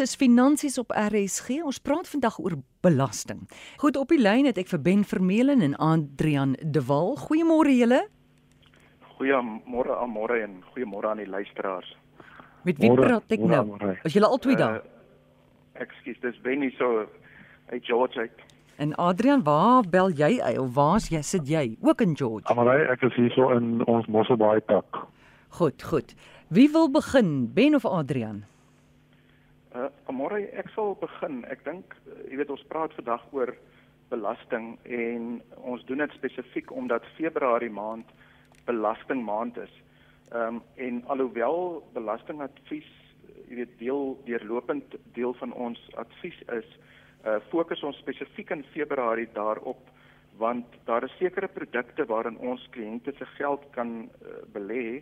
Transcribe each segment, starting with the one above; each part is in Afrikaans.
Dis finansies op RSG. Ons praat vandag oor belasting. Goed op die lyn het ek vir Ben Vermeulen en Adrian De Wal. Goeiemôre julle. Goeiemôre aan môre en goeiemôre aan die luisteraars. Met wie morre, praat ek nou? As julle albei daar. Uh, Ekskuus, dis Ben hier so uit George uit. En Adrian, waar bel jy uit of waar's jy sit jy? Ook in George. Amarai, ek is hier so in ons Mosselbaai tak. Goed, goed. Wie wil begin? Ben of Adrian? Uh, môre ek sal begin. Ek dink uh, jy weet ons praat vandag oor belasting en ons doen dit spesifiek omdat Februarie maand belasting maand is. Ehm um, en alhoewel belastingadvies jy weet deel deurlopend deel van ons advies is, uh fokus ons spesifiek in Februarie daarop want daar is sekere produkte waarin ons kliënte se geld kan uh, belê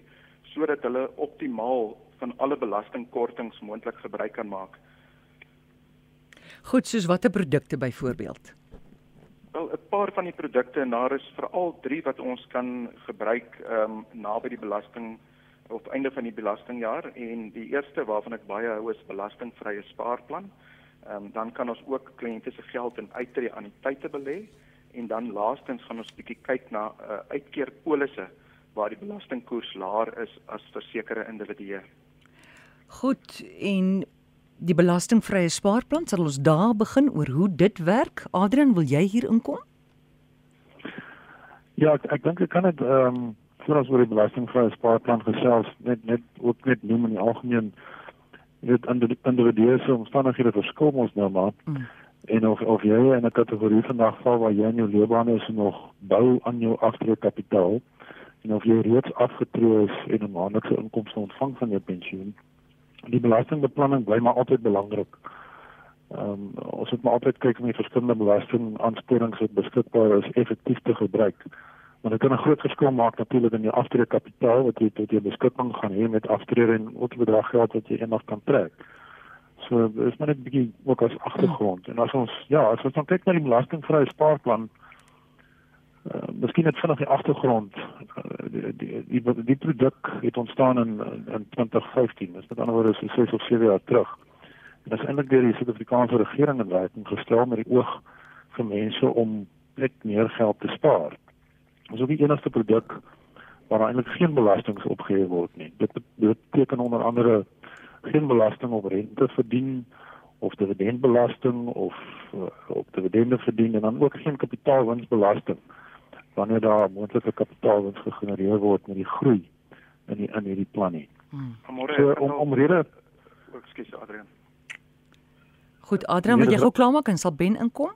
sodat hulle optimaal van alle belastingkortings moontlik gebruik kan maak. Goed, soos watter produkte byvoorbeeld? Wel, 'n paar van die produkte en daar is veral 3 wat ons kan gebruik ehm um, naby die belasting op einde van die belastingjaar en die eerste waarvan ek baie hou is belastingvrye spaarplan. Ehm um, dan kan ons ook kliënte se geld in uittreë anniteite belê en dan laastens gaan ons bietjie kyk na uh, uitkeerpolisse waar die belastingkoers laer is as vir sekere individue. Goed, en die belastingvrye spaarplan sal ons daar begin oor hoe dit werk. Adrian, wil jy hier inkom? Ja, ek, ek dink ek kan dit ehm um, voor ons oor die belastingvrye spaarplan gesels net net ook net noem in die algemeen dit individue se omstandighede verskil ons nou maar. Mm. En of of jy in 'n kategorie vandag val waar jy in jou loopbaan is en nog bou aan jou aftrekkapitaal en of jy reeds afgetree is en 'n maandelikse inkomste ontvang van jou pensioen die belastingbeplanning bly maar altyd belangrik. Ehm um, ons moet maar altyd kyk om die verskillende belastingaansporings wat beskikbaar is effektief te gebruik. Want dit kan 'n groot verskil maak natuurlik in jou aftreekapitaal wat jy tot jou beskikking gaan hê met aftrede en wat bedrag geld wat jy eendag kan trek. So is maar net 'n bietjie ook as agtergrond. En as ons ja, as ons dan kyk na die belastingvrye spaarplan, uh, miskien net vinnig die agtergrond. Uh, die die die, die produk het ontstaan in in 2015. Dis met ander woorde so 6 of 7 jaar terug. En is eintlik deur die Suid-Afrikaanse regering in werking gestel met die oog vir mense om net meer geld te spaar. Ons het die enigste produk waar eintlik geen belasting opgehef word nie. Dit beteken onder andere geen belasting op rente verdien of dividendbelasting of uh, op dividende verdien en dan ook geen kapitaalwinsbelasting wanneer daar moontlike kapitaalwins gegenereer word met die groei in die in hierdie plan nie. Hmm. So om om rede Ekskuus Adrian. Goed Adrian, wil jy gou klaarmaak en sal Ben inkom?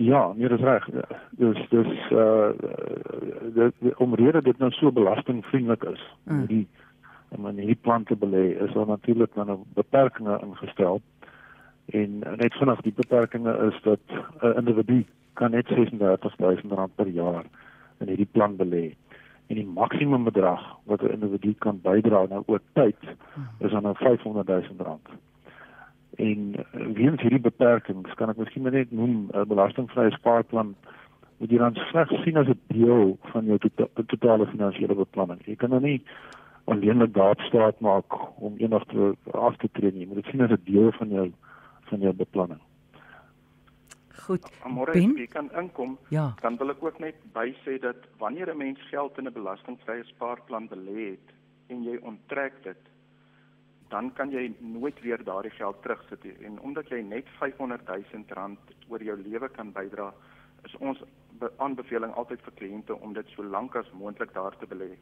Ja, nee, dis reg. Dus dis uh dit omrede dit nou so belastingvriendelik is. Hmm. Die en wanneer die plan te belê is daar natuurlik dan 'n beperkinge ingestel. En net vinnig die beperkinge is dat 'n uh, individu kan net 36000 rand per jaar in hierdie plan belê. En die maksimum bedrag wat 'n individu kan bydra nou oor tyd is dan nou 500 000 rand. En uh, weens hierdie beperkings kan ek miskien net noem 'n belastingvrye spaarplan moet jy dan slegs sien as 'n deel van jou to to totale finansiële beplanning. Jy kan nou nie alleenlik daar staat maak om eendag te af te tree nie. Jy moet dit sien as 'n deel van jou van jou beplanning. Goed. Môre as jy kan inkom, ja. dan wil ek ook net by sê dat wanneer 'n mens geld in 'n belastingvrye spaarplan belê het en jy onttrek dit, dan kan jy nooit weer daardie geld terugsit nie. En omdat jy net 500 000 rand oor jou lewe kan bydra, is ons aanbeveling altyd vir kliënte om dit so lank as moontlik daar te belê.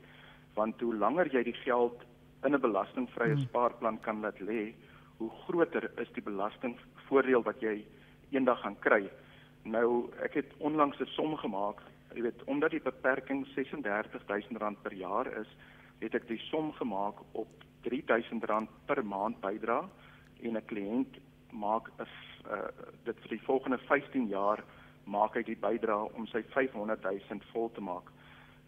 Want hoe langer jy die geld in 'n belastingvrye hmm. spaarplan kan laat lê, hoe groter is die belastingvoordeel wat jy eendag gaan kry. Nou ek het onlangs 'n som gemaak, jy weet, omdat die beperking R36000 per jaar is, het ek die som gemaak op R3000 per maand bydra en 'n kliënt maak 'n uh, dit vir die volgende 15 jaar maak hy die bydra om sy 500000 vol te maak.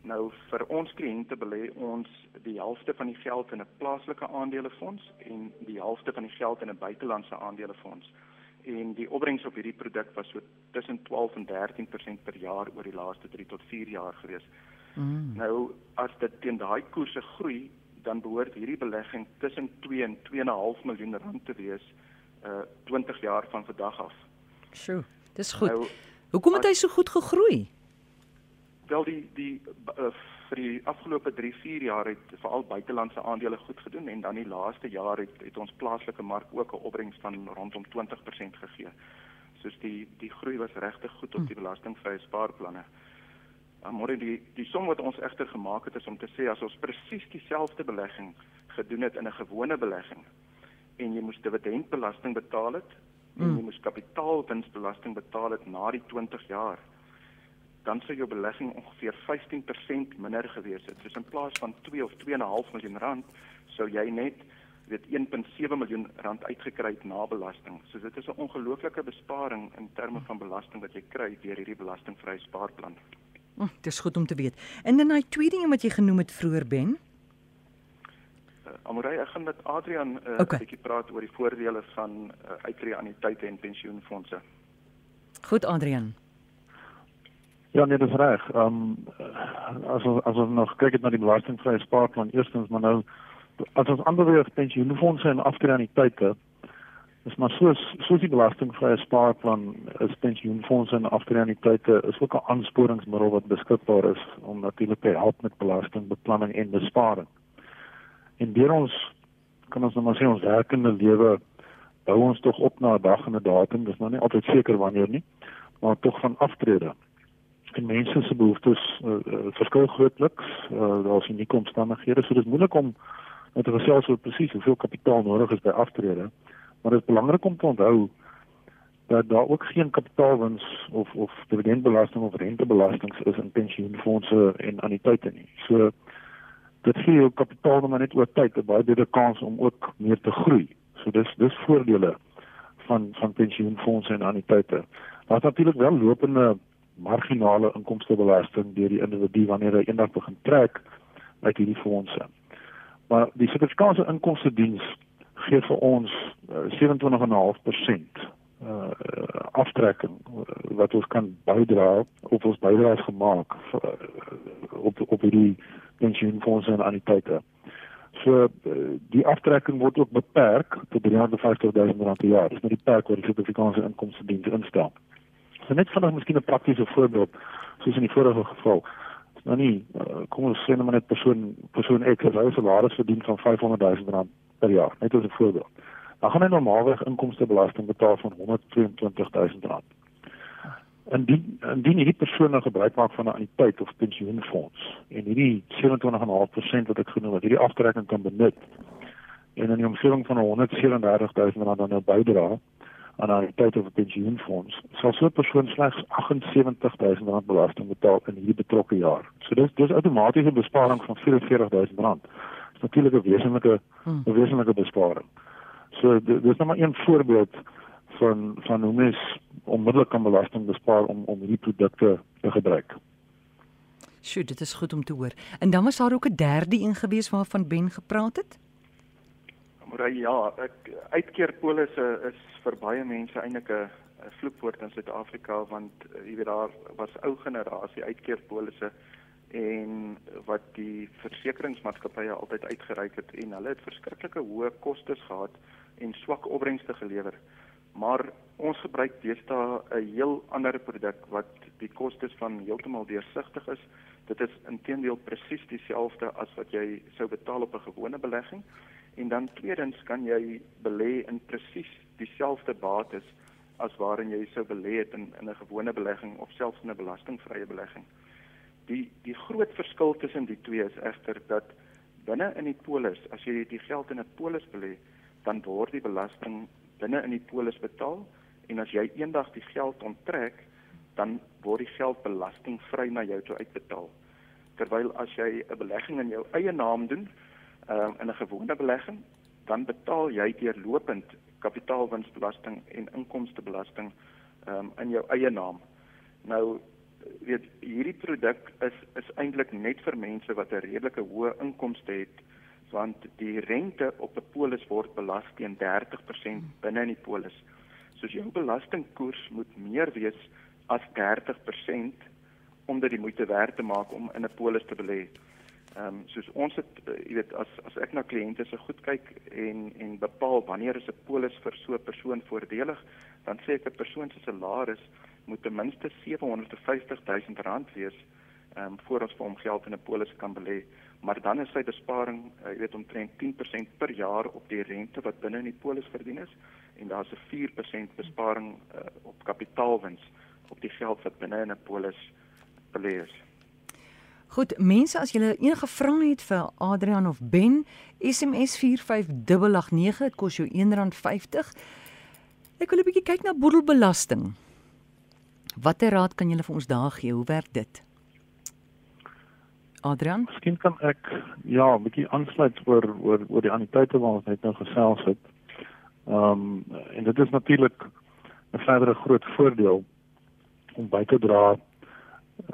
Nou vir ons kliënte belê ons die helfte van die geld in 'n plaaslike aandelefonds en die helfte van die geld in 'n buitelandse aandelefonds en die opbrengs op hierdie produk was so tussen 12 en 13% per jaar oor die laaste 3 tot 4 jaar gewees. Mm. Nou as dit teen daai koerse groei, dan behoort hierdie belegging tussen 2 en 2.5 miljoen rand te wees uh 20 jaar van vandag af. Sjoe, dis goed. Nou, Hoekom het hy so goed gegroei? Wel die die uh, vir die afgelope 3, 4 jaar het veral buitelandse aandele goed gedoen en dan die laaste jaar het het ons plaaslike mark ook 'n opbrengs van rondom 20% gegee. Soos die die groei was regtig goed op die hm. belastingvrye spaarplanne. Maar die die som wat ons egter gemaak het is om te sê as ons presies dieselfde belegging gedoen het in 'n gewone belegging en jy moes dividendbelasting betaal het en hm. jy moes kapitaalwinsbelasting betaal het na die 20 jaar dan sou jou belegging ongeveer 15% minder gewees het. Dus in plaas van 2 of 2.5 miljoen rand sou jy net weet 1.7 miljoen rand uitgekry het na belasting. So dit is 'n ongelooflike besparing in terme van belasting wat jy kry deur hierdie belastingvrye spaarplan. Oh, dit is goed om te weet. En dan daai tweede ding wat jy genoem het vroeër Ben. Uh, Amorey, ek gaan met Adrian 'n uh, okay. bietjie praat oor die voordele van uh, uitreë anniteite en pensioenfonde. Goed Adrian. Ja, nee, dis reg. Ehm um, as as nog kyk na die belastingvrye spaarplan eerstens, maar nou as ons ander weer pensioenfonde en aftreeanniteite is maar soos soos die belastingvrye spaarplan is pensioenfonde en aftreeanniteite is ook 'n aansporingsmiddel wat beskikbaar is om natuurlik te help met belastingbeplanning en besparing. En deur ons kan ons nou maar sê ons werkende lewe bou ons tog op na 'n dag en 'n datum, dis nou nie altyd seker wanneer nie, maar tog van aftrede en mense se behoeftes uh, uh, verskil grootliks. Uh, Daar's unieke omstandighede, so dit is moeilik om net te gesels oor presies hoeveel kapitaal nodig is by aftrede. Maar dit is belangrik om te onthou dat daar ook geen kapitaalwins of of dividendbelasting of rentebelasting is in pensioenfonde en anniteite nie. So dit gee jou kapitaal maar net oor tyd 'n baie beter kans om ook meer te groei. So dis dis voordele van van pensioenfonde en anniteite. Daar's natuurlik wel lopende marginale inkomstebelasting deur die individu wanneer hy eendag begin trek uit hierdie fondse. Maar die Suid-Afrikaanse inkomste diens gee vir ons uh, 27.5% uh aftrekking uh, wat ons kan bydra op ons bydraes gemaak uh, op op die pensioenfondse en anniteite. So uh, die aftrekking word ook beperk tot 350 000 rand per jaar. Dis net die perk wat die Suid-Afrikaanse inkomste diens instel. So net vanaand miskien 'n praktiese voorbeeld soos in die vorige geval. Nou nie uh, kom ons sê net persoon persoon X het 'n salaris verdien van 500 000 rand per jaar, net as 'n voorbeeld. Dan gaan hy normaalweg inkomstebelasting betaal van 122 000 rand. Indien indien hierdie persoon nou gebruik maak van 'n anniteit of pensioenfonds en hierdie 27.5% wat ek genoem het, hierdie aftrekking kan benut en in die omgewing van 137 000 rand dan nou bydra aan 'n tyd of 'n pensioenfonds sal so 'n persoon slegs 78000 rand belasting betaal in hierdie betrokke jaar. So dis dis outomaties 'n besparing van 44000 rand. Dis natuurlik 'n wesenlike hmm. 'n wesenlike besparing. So dis net maar een voorbeeld van van hoe mens onmiddellik kan belasting bespaar om om hierdie produkte te gebruik. Sjoe, dit is goed om te hoor. En dan was daar ook 'n derde een gewees waarvan Ben gepraat het? Maar ja, ek uitkeerpolisse is vir baie mense eintlik 'n vloekwoord in Suid-Afrika want uh, jy weet daar was ou generasie uitkeerpolisse en wat die versekeringsmaatskappye altyd uitgereik het en hulle het verskriklike hoë kostes gehad en swak opbrengste gelewer. Maar ons gebruik deesdae 'n heel ander produk wat die kostes van heeltemal deursigtig is. Intedeel presies dieselfde as wat jy sou betaal op 'n gewone belegging. En dan tweedens kan jy belê in presies dieselfde bates as waarin jy sou belê het in in 'n gewone belegging of selfs in 'n belastingvrye belegging. Die die groot verskil tussen die twee is egter dat binne in die polis, as jy die geld in 'n polis belê, dan word die belasting binne in die polis betaal en as jy eendag die geld onttrek, dan word die geld belastingvry na jou toe uitbetaal. Terwyl as jy 'n belegging in jou eie naam doen, um, in 'n gewone belegging, dan betaal jy deurlopend kapitaalwinsbelasting en inkomstebelasting um, in jou eie naam. Nou weet hierdie produk is is eintlik net vir mense wat 'n redelike hoë inkomste het want die rente op 'n polis word belas teen 30% binne in die polis. Soos jou belastingkoers moet meer wees as 30% om dit die moeite werd te maak om in 'n polis te belê. Ehm um, soos ons het uh, jy weet as as ek na kliënte se goed kyk en en bepaal wanneer is 'n polis vir so 'n persoon voordelig, dan sê ek 'n persoon se salaris moet ten minste 750 000 rand wees ehm um, voor ons vir hom geld in 'n polis kan belê. Maar dan is sy besparing, uh, jy weet omtrent 10% per jaar op die rente wat binne in die polis verdien is en daar's 'n 4% besparing uh, op kapitaalwins op die geld wat binne in 'n polis is. Goed, mense as julle enige vrae het vir Adrian of Ben, SMS 45889, dit kos jou R1.50. Ek wil 'n bietjie kyk na boedelbelasting. Watter raad kan julle vir ons daar gee? Hoe werk dit? Adrian, miskien kan ek ja, 'n bietjie aansluit oor oor oor die aaniteite wat ons net nou gesels het. Ehm um, en dit is natuurlik 'n verdere groot voordeel om by te dra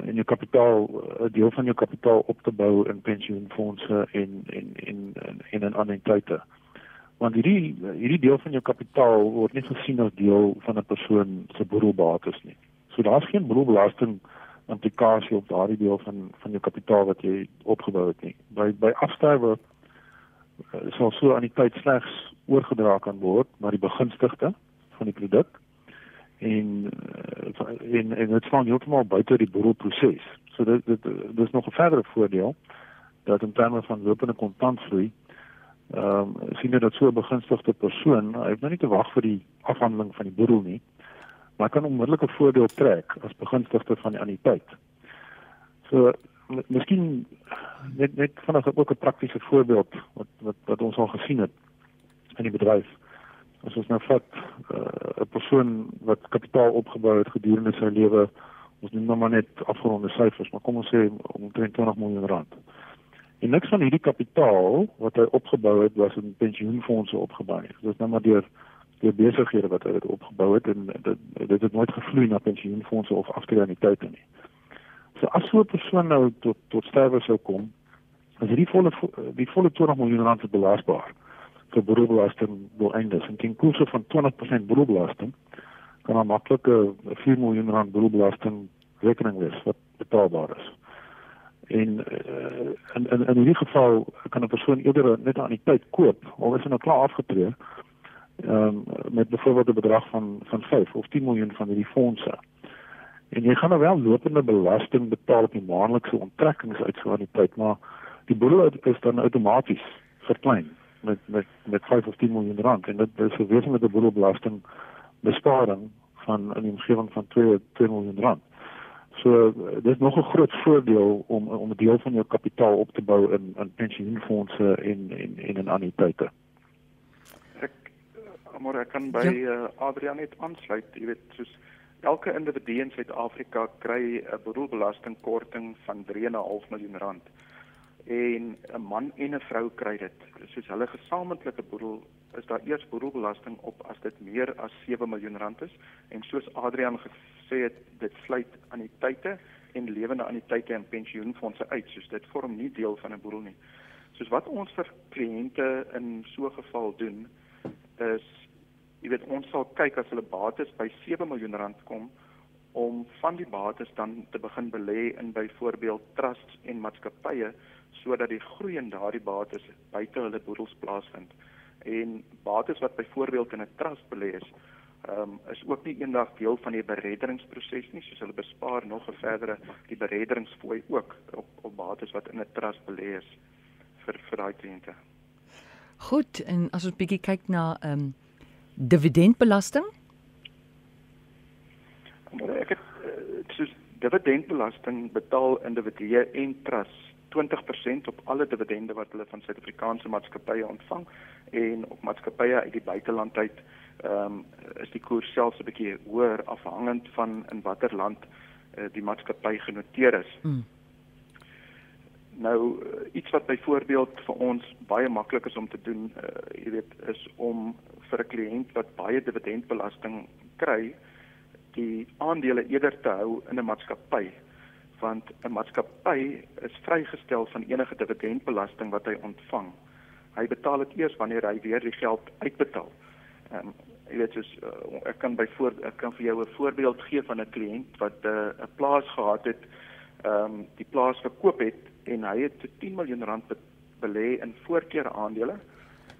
in jou kapitaal 'n deel van jou kapitaal op te bou in pensioenfonde en en en en in aanneemtyde. Want hierdie hierdie deel van jou kapitaal word nie gesien as deel van 'n persoon se boedelbates nie. So daar's geen boedelbelasting implikasie op daardie deel van van jou kapitaal wat jy opgebou het nie. By by afsterwe uh, sal so aan die tyd slegs oorgedra kan word na die begunstigde van die produk en uh, en en dit staan heeltemal buite die boedelproses. So dit dit dis nog 'n verdere voordeel dat in terme van lopende kontantvloei ehm um, sien jy dat so 'n begunstigde persoon, hy het nou nie te wag vir die afhandeling van die boedel nie, maar kan onmiddellike voordeel trek as begunstigde van die anniteit. So miskien net net vanaand ook 'n praktiese voorbeeld wat wat wat ons al gesien het in die bedryf as ons nou vat uh, 'n uh, persoon wat kapitaal opgebou het gedurende sy lewe ons noem nou maar net afgeronde syfers maar kom ons sê omtrent 20 miljoen rand. En niks van hierdie kapitaal wat hy opgebou het was in pensioenfonde opgebou dit is nou maar deur deur besighede wat hy het opgebou het en dit dit het nooit gevloei na pensioenfonde of aftredingsiteite nie. So as so 'n persoon nou tot tot sterwe sou kom as hierdie volle die volle 20 miljoen rand belasbaar vir boedelbelasting wil eindig. En ten koste van 20% boedelbelasting kan 'n 4 miljoen rand boedelbelasting rekening wees wat betaalbaar is. En uh, in in in hierdie geval kan 'n persoon eerder net aan die tyd koop al is hy nou klaar afgetree. Ehm um, met byvoorbeeld 'n bedrag van van 5 of 10 miljoen van hierdie fondse. En jy gaan nou wel lopende belasting betaal op die maandelikse onttrekkings uit so aan die tyd, maar die boedel is dan outomaties verklein met met met 5 of 10 miljoen rand en dit is verwees met 'n boedelbelasting besparing van in die omgewing van 2 2 miljoen rand. So dit is nog 'n groot voordeel om om 'n deel van jou kapitaal op te bou in in pensioenfonde en en en in anniteite. Ek maar ek kan by ja. uh, Adrian net aansluit, jy weet, soos elke individu in Suid-Afrika kry 'n boedelbelastingkorting van 3.5 miljoen rand en 'n man en 'n vrou kry dit. Soos hulle gesamentlike boedel is daar eers boedelbelasting op as dit meer as 7 miljoen rand is en soos Adrian gesê het, dit sluit aan die tye en lewende aan die tye en pensioenfonde uit, soos dit vorm nie deel van 'n boedel nie. Soos wat ons vir kliënte in so 'n geval doen is jy weet ons sal kyk as hulle bates by 7 miljoen rand kom om van die bates dan te begin belê in byvoorbeeld trusts en maatskappye sodat die groei in daardie bates buite hulle boedels plaasvind. En bates wat byvoorbeeld in 'n trust belê is, ehm um, is ook nie eendag deel van die bereddingsproses nie, soos hulle bespaar nog 'n verdere die bereddingsfooi ook op op bates wat in 'n trust belê is vir vir daai kliënte. Goed, en as ons bietjie kyk na ehm um, dividendbelasting? Ek het uh, soos dividendbelasting betaal individue en trusts 20% op alle dividende wat hulle van Suid-Afrikaanse maatskappye ontvang en op maatskappye uit die buiteland uit ehm um, is die koers selfs 'n bietjie hoër afhangend van in watter land uh, die maatskappy genoteer is. Hmm. Nou iets wat byvoorbeeld vir ons baie maklik is om te doen, uh, jy weet, is om vir 'n kliënt wat baie dividendbelasting kry, die aandele eerder te hou in 'n maatskappy want 'n maatskappy is vrygestel van enige dividendbelasting wat hy ontvang. Hy betaal dit eers wanneer hy weer die geld uitbetaal. Ehm um, jy weet soos uh, ek kan byvoorbeeld ek kan vir jou 'n voorbeeld gee van 'n kliënt wat 'n uh, plaas gehad het, ehm um, die plaas verkoop het en hy het 10 miljoen rand belê in voorkeur aandele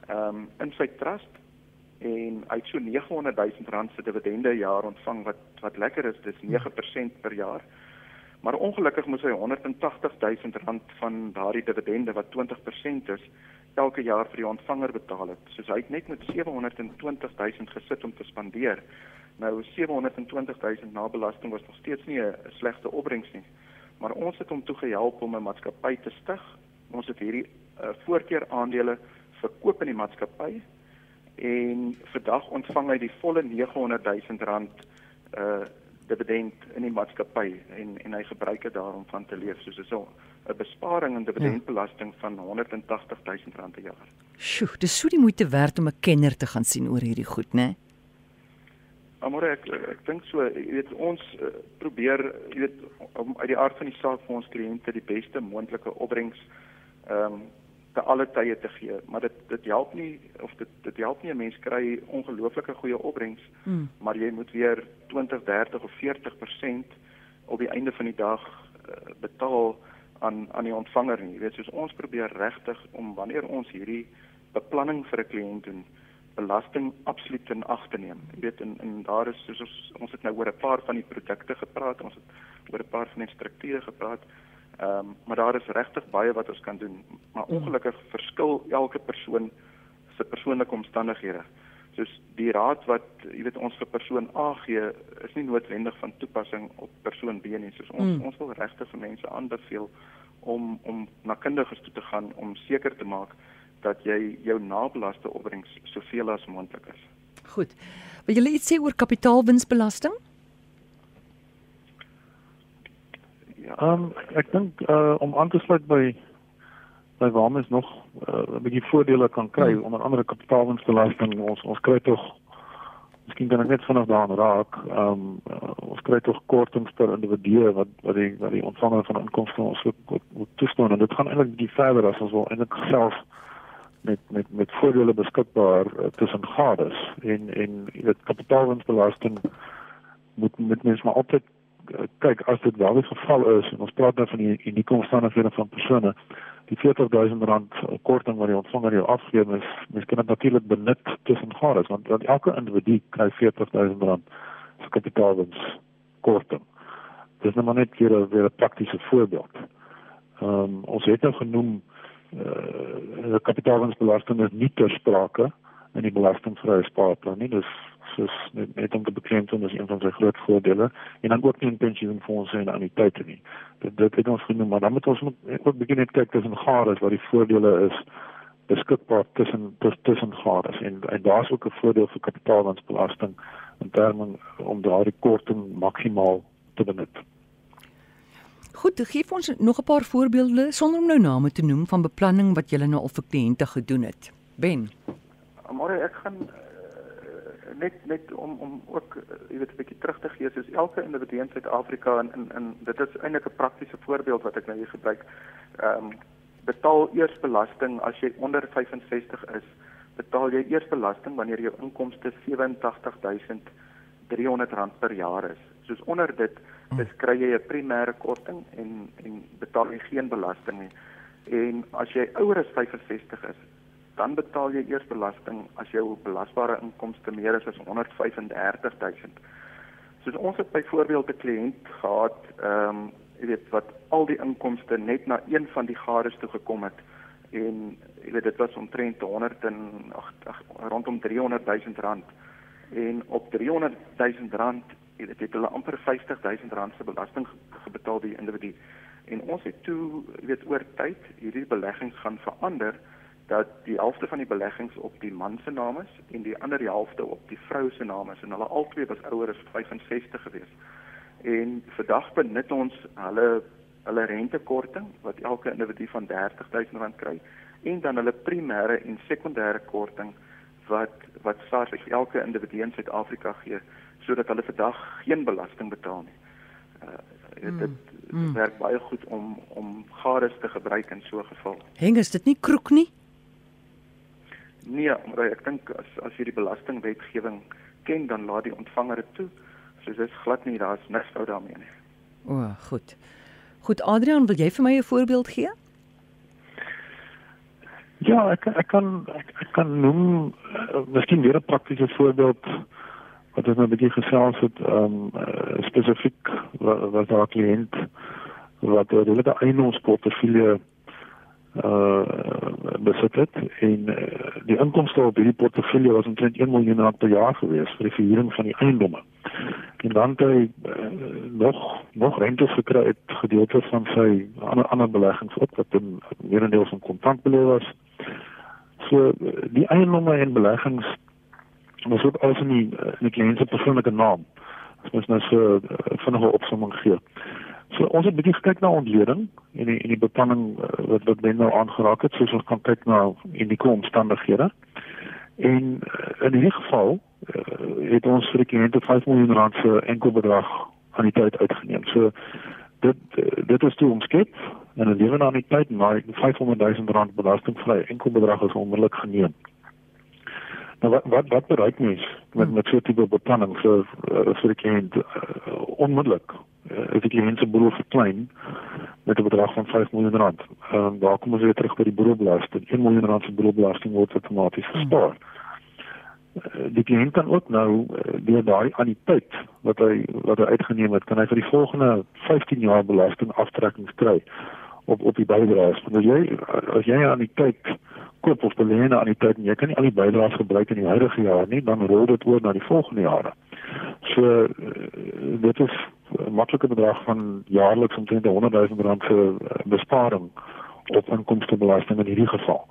ehm um, in sy trust en hy het so 900 000 rand se dividende per jaar ontvang wat wat lekker is dis 9% per jaar maar ongelukkig moes hy 180 000 rand van daardie dividende wat 20% is elke jaar vir die ontvanger betaal het. Soos hy het net met 720 000 gesit om te spandeer. Nou 720 000 na belasting was nog steeds nie 'n slegte opbrengs nie. Maar ons het hom toe gehelp om 'n maatskappy te stig. Ons het hierdie uh, voorkeur aandele verkoop in die maatskappy en vandag ontvang hy die volle 900 000 rand uh dividend in die maatskappy en en hy gebruik dit daarom van te leef soos is 'n besparing in dividendbelasting ja. van 180 000 rand per jaar. Sjoe, dis so die moeite werd om 'n kenner te gaan sien oor hierdie goed, né? Amore ek ek dink so, jy weet ons uh, probeer, jy weet om uit die aard van die saak vir ons kliënte die beste moontlike opbrengs ehm um, te alle tye te gee, maar dit dit help nie of dit dit help nie 'n mens kry ongelooflike goeie opbrengs, mm. maar jy moet weer 20, 30 of 40% op die einde van die dag uh, betaal aan aan die ontvanger nie. Jy weet, soos ons probeer regtig om wanneer ons hierdie beplanning vir 'n kliënt doen, belasting absoluut in ag te neem. Jy weet, en, en daar is soos ons, ons het nou oor 'n paar van die produkte gepraat, ons het oor 'n paar van die strukture gepraat. Ehm um, maar daar is regtig baie wat ons kan doen. Maar mm. ongelukkig verskil elke persoon se persoonlike omstandighede. Soos die raad wat jy weet ons vir persoon A gee, is nie noodwendig van toepassing op persoon B nie. Soos ons mm. ons wil regtig vir mense aanbeveel om om na kundiges toe te gaan om seker te maak dat jy jou nabelaste opbrengs soveel as moontlik is. Goed. Wil jy iets sê oor kapitaalwinsbelasting? Ehm um, ek dink uh om aan te sluit by by waar mens nog uh, 'n bietjie voordele kan kry hmm. onder andere kapitaalwinsbelasting ons ons kry tog miskien kan ek net vanaand daaraan raak ehm um, uh, ons kry tog kortings per individu wat wat die wat die ontvanger van inkomste ons moet moet toestaan en dit gaan eintlik bietjie verder as ons wil eintlik self met met met voordele beskikbaar uh, tussen gades en en dit kapitaalwinsbelasting moet met mens maar altyd kyk as dit wel die geval is en ons praat nou van die unieke omstandighede van persone die 40000 rand korting wat die ontvanger jou afgee is mens kan dit natuurlik benut tussen gades want want elke individu kry 40000 rand se kapitaalwins korting. Dis nou maar net vir 'n weer 'n praktiese voorbeeld. Ehm um, ons het nou genoem eh uh, kapitaalwinsbelasting is nie ter sprake in die belastingvrye spaarplan nie dis soos net, net om te beklemtoon is een van sy groot voordele en dan ook nie in pensioenfondse en anniteite nie. Dit dit het ons genoem, maar dan moet ons ook begin net kyk tussen gades wat die voordele is beskikbaar tussen tussen gades en en daar's ook 'n voordeel vir kapitaalwinsbelasting in terme om daardie korting maksimaal te benut. Goed, gee ons nog 'n paar voorbeelde sonder om nou name te noem van beplanning wat julle nou al vir kliënte gedoen het. Ben. Môre ek gaan net net om om ook uh, jy weet 'n bietjie terug te gee soos elke individu in Suid-Afrika en in in dit is eintlik 'n praktiese voorbeeld wat ek nou hier gebruik. Ehm um, betaal eers belasting as jy onder 65 is. Betaal jy eers belasting wanneer jou inkomste 87300 rand per jaar is. Soos onder dit, dis kry jy 'n primêre korting en en betaal jy geen belasting nie. En as jy ouer as 65 is, dan betaal jy eers belasting as jou belasbare inkomste meer is as 135 000. Soos ons het byvoorbeeld 'n kliënt gehad, ehm um, jy weet wat al die inkomste net na een van die gades toe gekom het en jy weet dit was omtrent 100 en ag rondom 300 000 rand en op 300 000 rand jy weet het hulle amper 50 000 rand se belasting gebetaal die individu en ons het toe jy weet oor tyd hierdie beleggings gaan verander dat die helfte van die beleggings op die man se naam is en die ander helfte op die vrou se naam is en hulle albei was ouer as 65 gewees. En vandag benut ons hulle hulle rentekorting wat elke individu van R30000 kry en dan hulle primêre en sekondêre korting wat wat SARS elke individu in Suid-Afrika gee sodat hulle vandag geen belasting betaal nie. Uh, dit mm. werk baie goed om om gades te gebruik in so 'n geval. Heng is dit nie kroek nie? Nee, maar ek dink as as jy die belastingwetgewing ken, dan laat die ontvanger dit toe. So dis glad nie daar's niks fout daarmee nie. O, goed. Goed Adrian, wil jy vir my 'n voorbeeld gee? Ja, ek ek kan ek, ek kan noem uh, miskien weer 'n praktiese voorbeeld wat ons nou 'n bietjie gesels het ehm um, uh, spesifiek wat, wat daar kliënt wat 'n hele eiendomsportefeulje uh besit het en uh, die inkomste op hierdie portefeulje was omtrent 1 miljoen rand per jaar gewees vir die verhuuring van die eiendomme. En dan het hy uh, nog nog rente gekry uit gedeelte van sy ander ander beleggings ook wat in meerendeel van kontant belê was. So die eiendomme en beleggings was ook alles in die in die kliënt se persoonlike naam. Dit is nou so uh, vinnige opsomming gee. So ons het 'n bietjie gekyk na ontleding en die en die beplanning uh, wat wat men nou aangeraak het, soos ons kan kyk na in die komstandighede. En uh, in hierdie geval uh, het ons vir die kliënte 5 miljoen rand se enkel bedrag aan die tyd uitgeneem. So dit dit is toe ons skep en 'n lewe aan die tyd maar 500 000 rand belastingvry enkel bedrag is onmiddellik geneem. Nou wat wat wat bereik mens met met so 'n tipe beplanning vir vir die kliënt uh, onmiddellik? Uh, is die kliënt se boedel verklein met 'n bedrag van 5 miljoen rand. Ehm um, daar kom ons weer terug by die boedelbelasting. 1 miljoen rand se boedelbelasting word outomaties gespaar. Hmm. Die kliënt kan ook nou deur daai anniteit wat hy wat hy uitgeneem het, kan hy vir die volgende 15 jaar belasting aftrekkings kry op op die bydraes. Want as jy as jy aan die tyd koop of belê aan die tyd en jy kan nie al die bydraes gebruik in die huidige jaar nie, dan rol dit oor na die volgende jare. So dit is 'n maklike bedrag van jaarliks omtrent 100 000 rand se eh, besparing op inkomstebelasting in hierdie geval.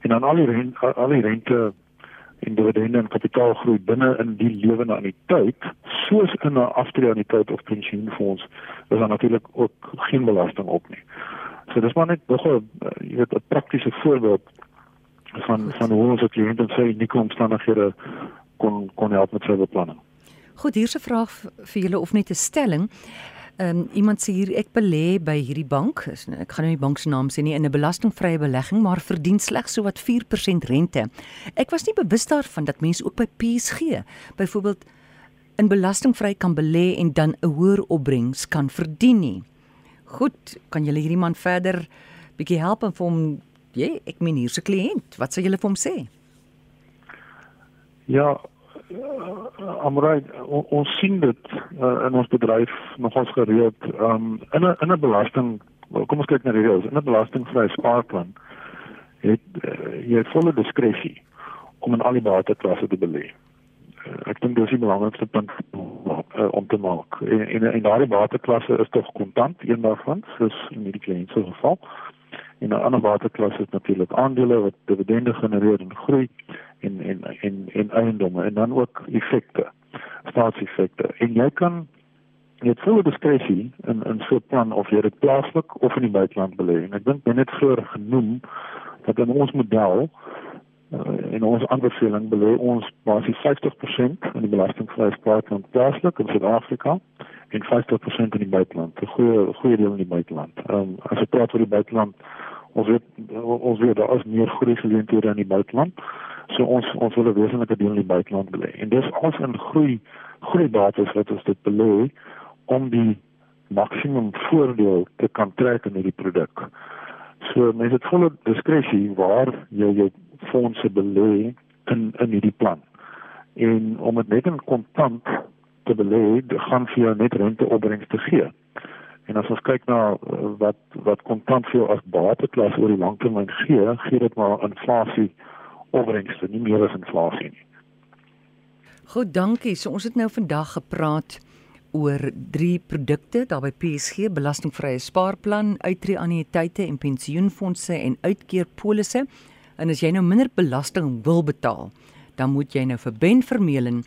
En dan al die rente, al die rente en dividende en kapitaalgroei binne in die lewende anniteit soos in 'n aftreeanniteit of pensioenfonds is daar natuurlik ook geen belasting op nie. So dis maar net nog 'n eh, jy weet 'n praktiese voorbeeld van van hoe ons hier in sy unieke omstandighede kon kon help met sy beplanning. Goed, hier's 'n vraag vir julle of net 'n stelling. Ehm um, iemand sê hier ek belê by hierdie bank, ek gaan nou nie die bank se naam sê nie in 'n belastingvrye belegging, maar verdien slegs so wat 4% rente. Ek was nie bewus daarvan dat mense ook by PSG byvoorbeeld in belastingvry kan belê en dan 'n hoër opbrengs kan verdien nie. Goed, kan julle hierdie man verder bietjie help en vir hom, jy, ek meen hier's 'n kliënt, wat sal julle vir hom sê? Ja, uh, Amrei on, ons sien dit uh, in ons bedryf nogals gereeld um, in 'n in 'n belasting kom ons kyk na die reëls in 'n belastingvrye spaarplan het uh, jy het volle diskresie om in al die bateklasse te belê. Uh, ek dink dis die belangrikste punt uh, om te maak. En en, en daardie bateklasse is tog kontant een daarvan, soos in hierdie kliënt se geval. En 'n ander bateklasse is natuurlik aandele wat dividende genereer en groei en en en en eiendomme en dan ook effekte staatseffekte. En jy kan jy het volle diskresie in in so 'n plan of jy dit plaaslik of in die buiteland belê. En ek dink net voor genoem dat in ons model uh, en ons aanbeveling belê ons basies 50% in die belastingvrye spaarplan plaaslik in Suid-Afrika en 50% in die buiteland 'n goeie goeie deel in die buiteland um, as jy praat oor die buiteland ons weet ons weet daar is meer groei geleenthede in die buiteland So ons ons wil 'n wesenlike deel in die buiteland belê. En dis ons in groei groei bates wat ons dit belê om die maksimum voordeel te kan trek in hierdie produk. So mense het volle diskresie waar jy jou fondse belê in in hierdie plan. En om dit net in kontant te belê, gaan vir jou net renteopbrengs te gee. En as ons kyk na uh, wat wat kontant vir jou as bateklas oor die langtermyn gee, gee dit maar inflasie opbrengste, nie meer as inflasie nie. Goed, dankie. So ons het nou vandag gepraat oor drie produkte daar by PSG belastingvrye spaarplan, uittreë annuïteite en pensioenfonde en uitkeerpolisse. En as jy nou minder belasting wil betaal, dan moet jy nou vir Ben Vermeulen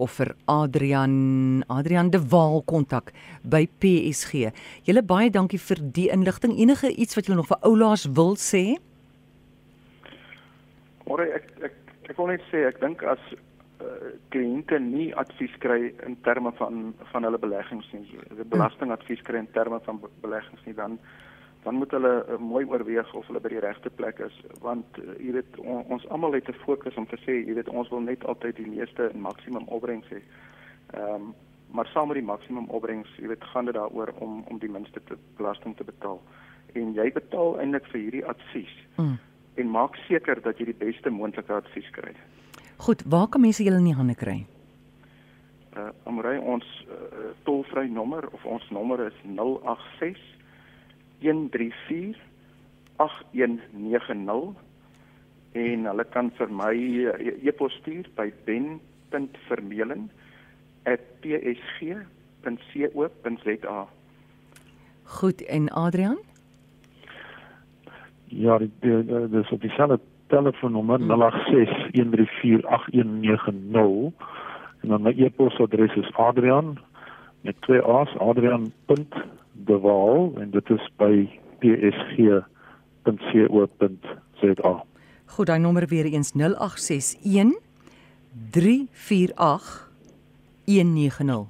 of vir Adrian Adrian de Waal kontak by PSG. Julle baie dankie vir die inligting. Enige iets wat julle nog vir oulaas wil sê? Môre ek ek ek wil net sê ek dink as uh, kliënte nie advies kry in terme van van hulle beleggings nie, die belastingadvies kry in terme van beleggings nie, dan dan moet hulle uh, mooi oorweeg of hulle by die regte plek is want uh, jy weet on, ons almal het 'n fokus om te sê jy weet ons wil net altyd die meeste en maksimum opbrengs hê. Ehm um, maar saam met die maksimum opbrengs, jy weet gaan dit daaroor om om die minste te belasting te betaal. En jy betaal eintlik vir hierdie advies. Mm en maak seker dat jy die beste moontlike advies kry. Goed, waar kan mense julle in die hande kry? Uh Amorey ons uh, tolvry nommer of ons nommer is 086 134 8190 en hulle kan vir my uh, e-pos stuur by ben.vermeulen@psg.co.za. Goed, en Adrian? Ja, dit dis op dieselfde telefoonnommer hmm. 0861348190 en dan my e-posadres is Adrian met twee A's adrian.dewaal en dit is by psg.co.za. Goed, daai nommer weer eens 0861 348 190